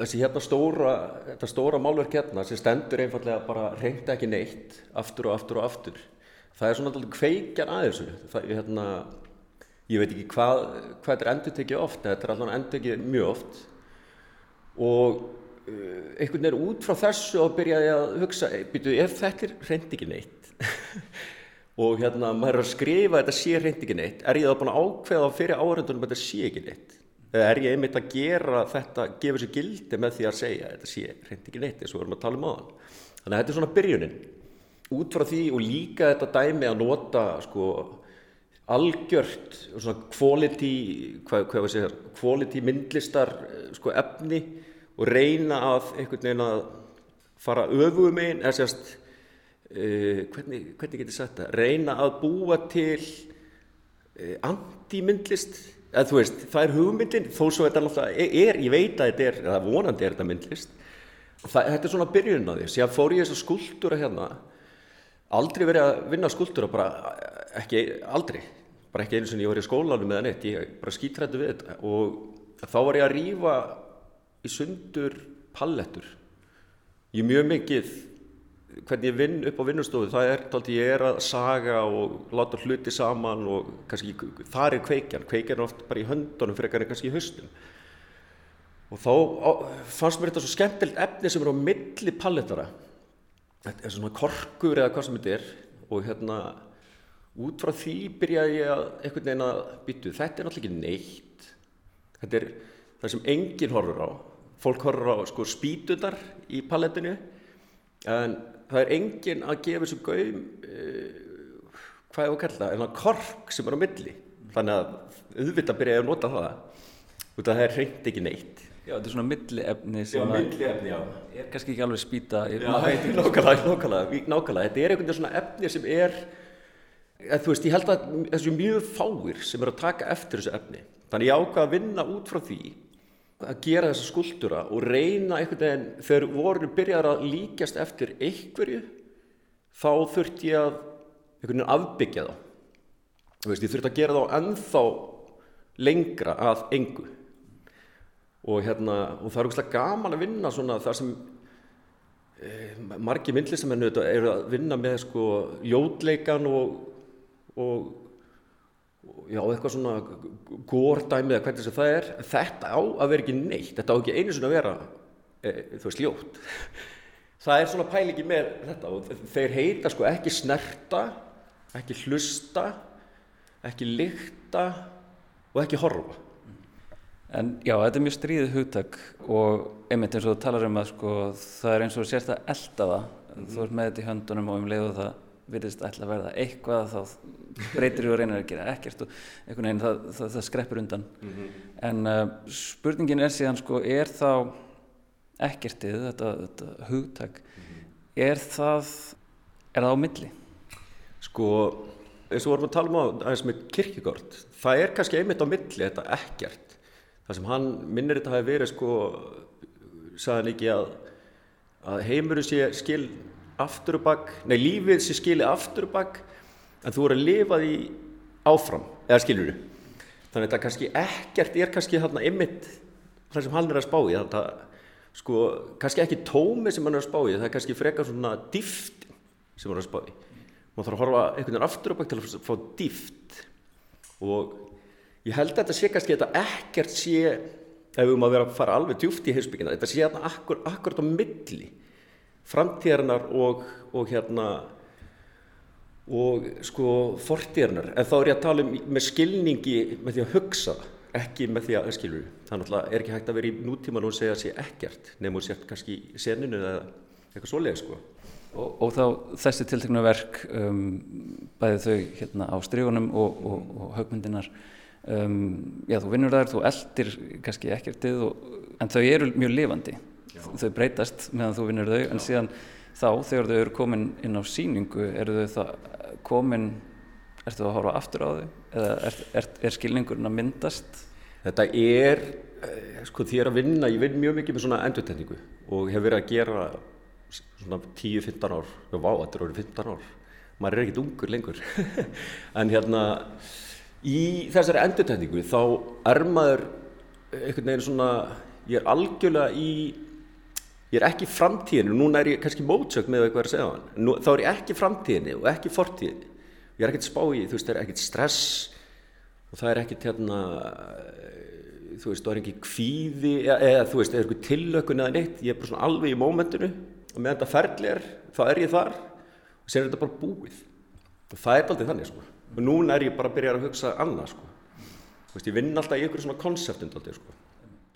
þessi hérna stóra, þetta stóra málverk hérna sem stendur einfallega bara reyndi ekki neitt, aftur og aftur og aftur. Það er svona alltaf kveikjan að þessu. Það, hérna, ég veit ekki hvað, hvað þetta er endur tekið oft, þetta er alltaf endur tekið mjög oft. Og uh, einhvern veginn út frá þessu og byrjaði að hugsa, byrju, ef þetta er reyndi ekki neitt, og hérna maður er að skrifa þetta sé reyndi ekki neitt, er ég þá búin að ákveða fyrir áhörðunum að þetta sé ekki neitt? er ég einmitt að gera þetta, gefa sér gildi með því að segja þetta sé reynd ekki neitt eins og við erum að tala um aðan. Þannig að þetta er svona byrjunin. Út frá því og líka þetta dæmi að nota sko algjört svona quality, hvað, hvað segja, quality myndlistar sko efni og reyna að einhvern veginn að fara öfugum einn, eða sérst, uh, hvernig, hvernig getur það, reyna að búa til uh, anti-myndlist eða þú veist, það er hugmyndin þó svo þetta náttúrulega er, ég veit að þetta er eða vonandi er þetta myndlist það, þetta er svona byrjun á því, sér fór ég þess að skuldura hérna aldrei verið að vinna skuldura bara ekki, aldrei, bara ekki einu sem ég var í skólanum eða neitt, ég bara skítrættu við þetta. Og þá var ég að rýfa í sundur pallettur. Ég mjög mikið hvernig ég vinn upp á vinnustofu það er tólti ég er að saga og láta hluti saman og kannski þar er kveikjan, kveikjan er oft bara í höndunum fyrir eitthvað kannski í höstum og þá á, fannst mér þetta svo skemmtilegt efni sem er á milli palletara þetta er svona korkur eða hvað sem þetta er. Og hérna út frá því byrjaði ég að einhvern veginn að byttu, þetta er náttúrulega ekki neitt. Þetta er það sem enginn horfur á. Fólk horfur á sko spýtunar í pallettinu en það er enginn að gefa þessu gaum uh, hvað ég á að kalla en það kork sem er á milli. Þannig að auðvitað byrja ég að nota það. Út af það er hreint ekki neitt. Já, þetta er svona milliefni sem Já, milliefni, er kannski ekki alveg spýta Já, nákvæmlega, nákvæmlega. Þetta er einhvern veginn svona efni sem er að, þú veist, ég held að þessu mjög fáir sem er að taka eftir þessu efni þannig ég ákvað að vinna út frá því að gera þessa skuldura og reyna einhvern veginn, þegar voru byrjar að líkjast eftir einhverju þá þurft ég að einhvern veginn afbyggja þá. Veist, ég þurft að gera þá ennþá lengra að engu. Og hérna og það er úrslega gaman að vinna svona þar sem e, margi myndlistamennu eru að vinna með sko ljótleikan og, og já, eitthvað svona górdæmið eða hvernig það er. Þetta á að vera ekki neitt. Þetta á ekki einu svona að vera e, þú veist, ljótt. Það er svona pælingi með þetta og þeir heita sko ekki snerta ekki hlusta ekki lykta og ekki horfa. En já, þetta er mjög stríðið hugtak og einmitt eins og þú talar um að sko það er eins og sérst að elda það. Mm. þú ert með þetta í höndunum og um leiðu það virðist ætla að verða eitthvað þá breytir þú og reynir að gera ekkert og einhvern veginn það, það, það skreppur undan mm -hmm. en uh, spurningin er síðan sko er þá ekkertið þetta, þetta hugtak mm -hmm. er það er það á milli? Sko eins og vorum að tala um á aðeins með kirkigort það er kannski einmitt á milli þetta ekkert það sem hann minnir þetta hafi verið sko sagðan ekki að, að heimurinn sé skil aftur og bakk, nei lífið sé skilið aftur og bakk en þú voru að lifa því áfram, eða skilur þú þannig að þetta kannski ekkert er kannski þarna ymmit það sem hann er að spá í þetta sko, kannski ekki tómi sem hann er að spá í það er kannski frekar svona dýft sem hann er að spá í. Maður þarf að horfa einhvern veginn aftur og bakk til að fá dýft og ég held að þetta sé kannski þetta ekkert sé ef við um að vera að fara alveg djúft í heilsbyggina þetta sé þarna akkur, akkurat á milli framtíðarnar og, og hérna og sko fortíðarnar en þá er ég að tala um með skilningi með því að hugsa ekki með því að skilur það er ekki hægt að vera í nútíman og segja að sé ekkert nefnum og sért kannski í seninu eða eitthvað svolega sko. Og, og þá þessi tilteknu verk um, bæði þau hérna á strígunum og, og, og högmyndinar um, já þú vinnur þar, þú eldir kannski ekkertið en þau eru mjög lifandi þau breytast meðan þú vinnur þau en síðan þá þegar þau eru komin inn á síningu eru þau það komin ertu að horfa aftur á þau? Eða er, er, er skilningurinn að myndast? Þetta er, eh, sko því ég er að vinna, ég vinn mjög mikið með svona endurtegningu og hef verið að gera svona 10-15 ár, já vá, þetta er orðið 15 ár, maður er ekkert ungur lengur, en hérna í þessari endurtegningu þá er maður einhvern veginn svona, ég er algjörlega í, ég er ekki framtíðinu, núna er ég kannski mótsökt með eitthvað að segja hann, Nú, þá er ég ekki framtíðinu og ekki fortíðinu, ég er ekkert spá í, þú veist, það er ekkert stress og það er ekkert hérna þú veist, það er ekki kvíði eða, eða þú veist, eða eitthvað tillökun eða neitt. Ég er bara svona alveg í mómentinu og meðan þetta ferli er, þá er ég þar og sér er þetta bara búið. Og það er aldrei þannig, sko. Og núna er ég bara að byrja að hugsa annað, sko. Þú veist, ég vinn alltaf í einhverju svona konseptund aldrei, sko.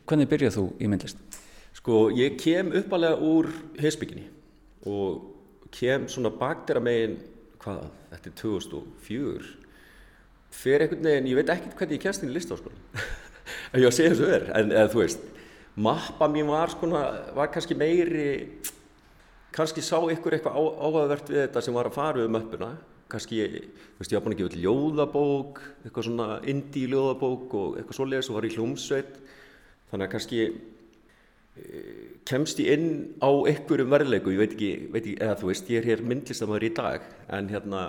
Hvernig byrjað þú í myndlist? Sko, ég kem uppalega úr heimsbygginni og kem svona bakdera megin, hvað, þetta er 2004 fyrir einhvern veginn, ég veit ekkert hvernig ég kemst inn í listáskólan en ég var að segja þessu verð en eða, þú veist, mappa mín var skona, var kannski meiri kannski sá ykkur eitthvað áhugavert við þetta sem var að fara við möppuna. Kannski, þú veist, ég var búin að gefa ljóðabók eitthvað svona indie ljóðabók og eitthvað svoleiðis og var í hljómsveit. Þannig að kannski kemst ég inn á einhverjum verðleiku, ég veit ekki, veit ekki eða þú veist, ég er hér myndlistamöður í dag en hérna,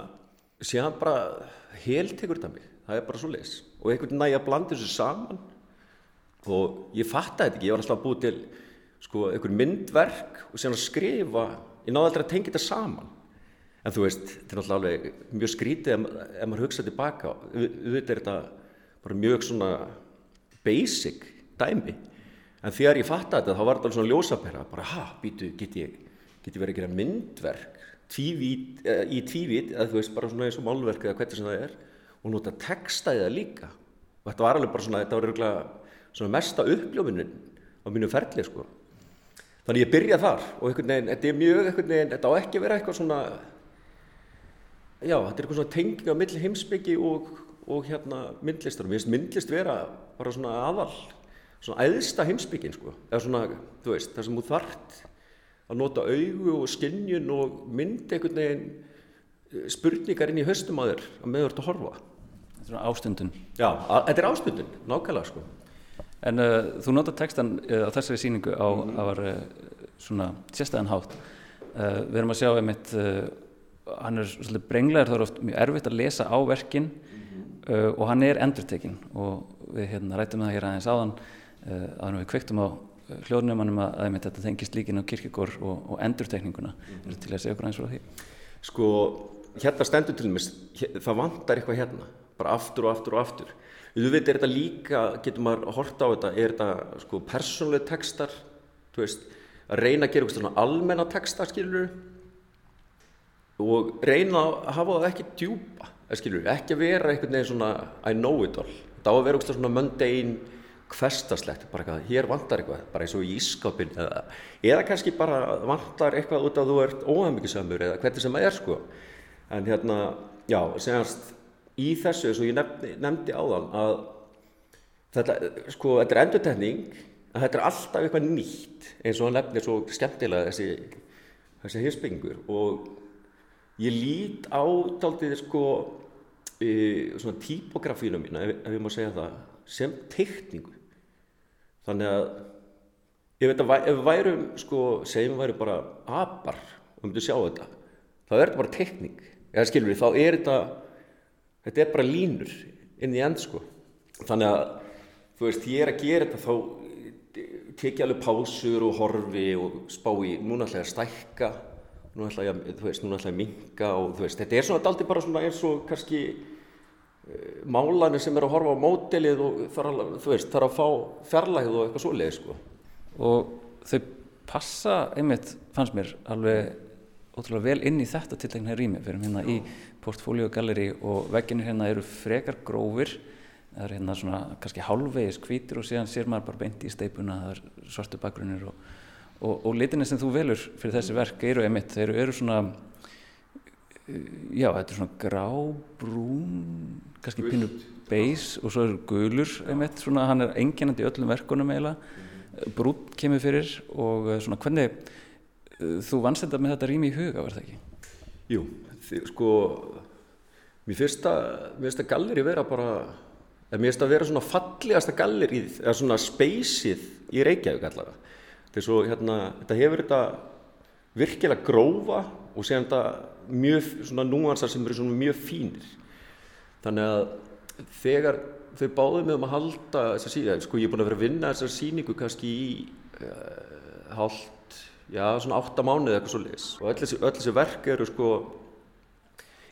séðan bara hel tekur þetta mig, það er bara svo leis og einhvern næg að blanda þessu saman. Og ég fatta þetta ekki, ég var alltaf að búið til sko einhver myndverk og séðan að skrifa, ég náði aldrei að tengja þetta saman. En þú veist, þetta er alltaf alveg mjög skrítið ef, ef maður hugsa tilbaka, auðvitað er þetta bara mjög svona basic dæmi en þegar ég fatta þetta þá var þetta svona ljósapera bara ha, býtu, get ég, get ég verið að gera myndverk? Tvívít, eða, í tvívít eða þú veist bara svona eins og málverk eða hvernig sem það er og nota texta í það líka. Og þetta var alveg bara svona, þetta var eiginlega svona mesta uppljóminin á mínu ferli sko. Þannig ég byrja þar og einhvern veginn, þetta er mjög einhvern veginn, þetta á ekki að vera eitthvað svona já, þetta er eitthvað svona tenging á milli heimsbyggi og, og hérna myndlistar. Og mér finnst myndlist vera bara svona aðal svona æðsta heimsbyggin sko. Eða svona, þú veist, það sem þú þart að nota augu og skinnjun og mynd einhvern veginn spurningar inn í höstum að þér að meður að horfa. Þetta er ástundun. Já, þetta er ástundun, nákvæmlega sko. En uh, þú nota textan uh, á þessari síningu á mm. að var uh, svona sérstæðan hátt. Við erum að sjá einmitt hann er svolítið brenglegar, það er oft mjög erfitt að lesa á verkin mm. og hann er endurtekinn. Og við hérna rættum það hér aðeins áðan að við kveiktum á hljóðnumanum að, að þetta tengist líkin á kirkigór og, og endurtekninguna. Mm -hmm. til að segja okkur aðeins frá því? Sko, hérna stendur til mér það vantar eitthvað hérna bara aftur og aftur og aftur. Þú veit, er þetta líka, getur maður að horta á þetta er þetta sko persónlega textar þú veist, að reyna að gera eitthvað almenna textar, skilur og reyna að hafa það ekki djúpa, skilur ekki að vera einhvern veginn svona I know it all, það á að vera eitthvað svona mundane hverstaslegt, bara eitthvað, hér vantar eitthvað, bara eins og í ískapin eða, eða kannski bara vantar eitthvað út að þú ert óhæmmingisamur eða hvernig sem það er sko. En hérna, já, segjast í þessu eins og ég nefndi, nefndi áðan að þetta, sko, þetta er endutekning að þetta er alltaf eitthvað nýtt eins og hann nefnir svo skemmtilega þessi, þessi hinsbyggingur og ég lít á taldið sko e, svona típografínu mína, ef, ef ég má segja það, sem teikningu þannig að ef, þetta, ef værum sko, segjum værum bara apar og myndum sjá þetta þá er þetta bara tekník eða skilur við, þá er þetta þetta er bara línur inn í end sko. Þannig að, þú veist, ég er að gera þetta þá tekja alveg pásur og horfi og spá í núna ætla ég að stækka núna ætla ég að, þú veist, núna ætla ég að minka og þú veist, þetta er svona aldrei bara svona eins og kannski málanir sem er að horfa á mótilið og þarf að, veist, þarf að fá fjarlægð og eitthvað svoleið sko. Og þau passa einmitt, fannst mér, alveg ótrúlega vel inn í þetta tiltegna rými. Fyrir hérna í Portfolio Gallery og vegginir hérna eru frekar grófir. Það er hérna svona kannski hálfvegis kvítur og síðan sér maður bara beint í steipuna það er svartu bakgrunir og, og, og litinni sem þú velur fyrir þessi verk eru einmitt, þeir eru svona já, þetta er svona grábrún kannski pínu beis og svo er gulur einmitt, svona hann er enginandi í öllum verkunum eiginlega. Brút kemur fyrir og uh, svona hvernig uh, þú vannst þetta með þetta rými í huga, var það ekki? Jú, þi, sko mér finnst að galleri vera bara mér finnst að vera svona fallegasta gallerið eða svona speysið í Reykjavík allavega. Þess að hérna, þetta hefur þetta virkilega grófa og séðan þetta mjög svona núansar sem eru svona mjög fínir. Þannig að þegar þau báðu mig um að halda þessa síðan, sko ég er búin að vera að vinna þessar síningu kannski í uh, hálft, já svona átta mánuð eitthvað svo lis og öll þessi, þessi verk eru sko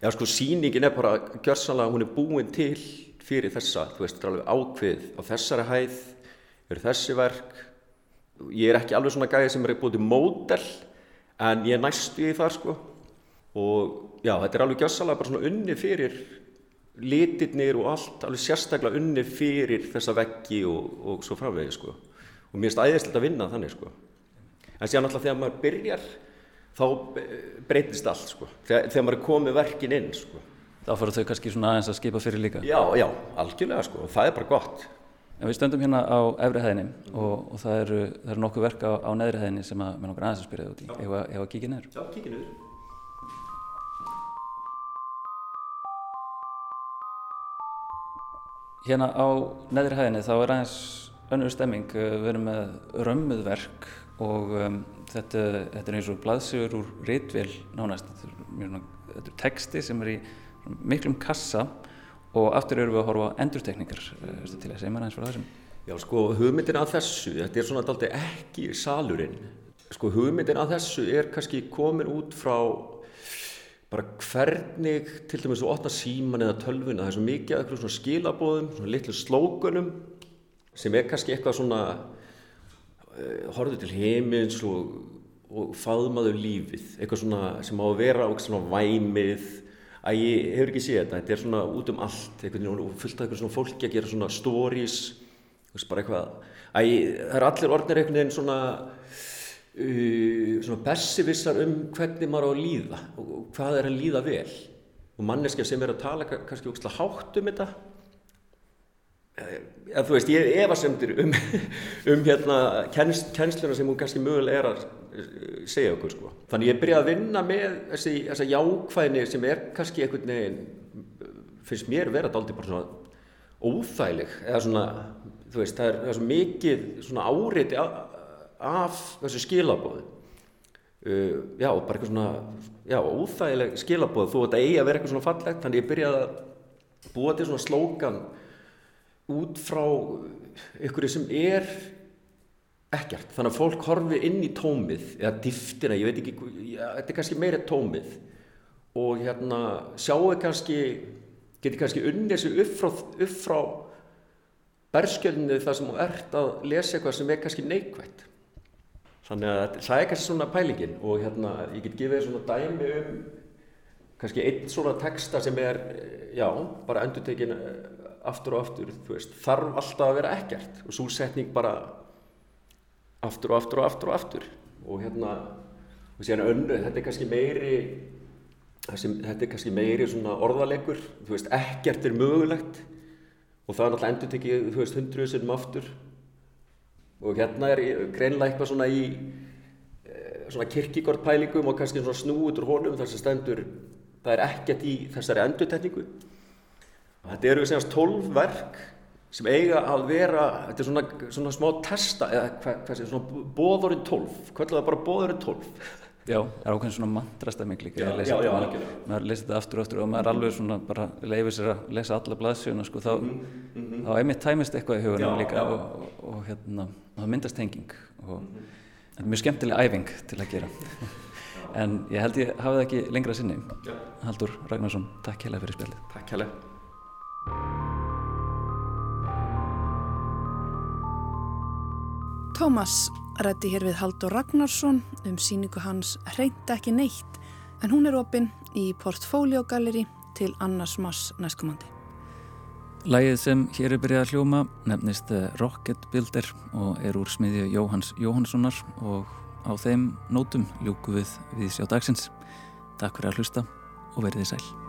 já sko síningin er bara gjörsanlega, hún er búin til fyrir þessa, þú veist, þetta er alveg ákveð á þessari hæð eru þessi verk. Ég er ekki alveg svona gæði sem er búin til módel en ég næstu í þar sko og já, þetta er alveg gjörsanlega bara svona unni fyrir litirnir og allt alveg sérstaklega unni fyrir þessa veggi og, og svo framvegi sko. og mér finnst æðislegt að vinna þannig sko. en síðan alltaf þegar maður byrjar þá breytist allt sko. þegar, þegar maður er komið verkin inn sko. þá fara þau kannski svona aðeins að skipa fyrir líka já, já, algjörlega sko, og það er bara gott en við stöndum hérna á efri hæðinni og, og það eru, eru nokkuð verk á, á neðri hæðinni sem að mér nokkur aðeins að spyrja það út í. Ef að kíkja neður já, kíkja neður Hérna á neðri hæðinni þá er aðeins önnur stemming. Við erum með römmuðverk og um, þetta, þetta er eins og blaðsigur úr rítvél nánast. Þetta er, þetta er texti sem er í miklum kassa og aftur eru við að horfa á endurtekningar. Til að segja mér aðeins frá þessum. Já, sko, hugmyndin að þessu, þetta er svona aldrei ekki salurinn. Sko, hugmyndin að þessu er kannski komin út frá bara hvernig til dæmis þú opna síman eða tölvuna það er svo mikið eitthvað svona skilabóðum svona litlu slókunum sem er kannski eitthvað svona uh, horfðu til heimins og, og faðmaðu lífið eitthvað svona sem á að vera og svona væmið að ég hefur ekki séð þetta. Þetta er svona út um allt fullt af eitthvað svona fólki að gera svona stories bara eitthvað. Að ég, það er allir orðnir einhvern veginn svona Uh, svona bessivissar um hvernig maður á að líða og hvað er að líða vel. Og manneskja sem er að tala kannski ógslag hátt um þetta eða þú veist, ég efasemdir um, um hérna kenns, kennsluna sem hún kannski mögulega er að uh, segja okkur sko. Þannig ég byrjaði að vinna með þessi, þessa jákvæðni sem er kannski einhvern veginn, finnst mér vera aldrei bara svona óþægileg eða svona, þú veist, það er, það er svo mikið svona áreiti að af þessu skilabóðu uh, já, bara eitthvað svona já, óþægileg skilabóð þú þetta eigi að vera eitthvað svona fallegt þannig ég byrjaði að búa til svona slókan út frá ykkur sem er ekkert, þannig að fólk horfi inn í tómið, eða dýftina ég veit ekki, þetta er kannski meira tómið. Og hérna sjáu kannski, geti kannski unnið þessu upp frá, upp frá berskjölinu þar sem þú ert að lesa eitthvað sem er kannski neikvægt Þannig að það er kannski svona pælingin. Og hérna ég get gefið svona dæmi um kannski einn svona texta sem er, já, bara endur tekin eh, aftur og aftur, þú veist, þarf alltaf að vera ekkert. Og svo setning bara aftur og aftur og aftur og aftur. Og hérna, og síðan önnu, þetta er kannski meiri, þessi, þetta er kannski meiri svona orðalegur, þú veist, ekkert er mögulegt. Og það er náttúrulega endur tekið, þú veist, hundruðu sinnum aftur. Og hérna er greinlega eitthvað svona í eh, svona kirkigårdpælingum og kannski svona snúið úr honum þar sem stendur það er ekkert í þessari endurtekningu þetta eru semast tólf verk sem eiga að vera þetta er svona, svona smá testa eða hvað hva sé, svona bóðurinn tólf. Hvað er það bara bóðurinn tólf. Já, það er ákveðin svona mantrastemming líka. Já, já, já, maður, maður lesi þetta aftur og aftur og maður er alveg svona bara leifir sér að lesa alla blaðsjóna sko, þá, mm -hmm. þá einmitt tæmist eitthvað í hugunum líka og, og, og hérna það myndast henging og mm -hmm. þetta er mjög skemmtileg æfing til að gera. En ég held ég hafi það ekki lengra sinni. Haldur Ragnarsson, takk hella fyrir spjallið. Takk hella Tómas rætti hér við Haldur Ragnarsson um síningu hans Hreint ekki neitt en hún er opinn í Portfoliogalleri til annars mass næstkomandi. Lægið sem hér er byrjað að hljóma nefnist Rocket Builder og er úr smiðju Jóhans Jóhanssonar og á þeim nótum ljúku við við sjá dagsins. Takk fyrir að hlusta og verðið sæl.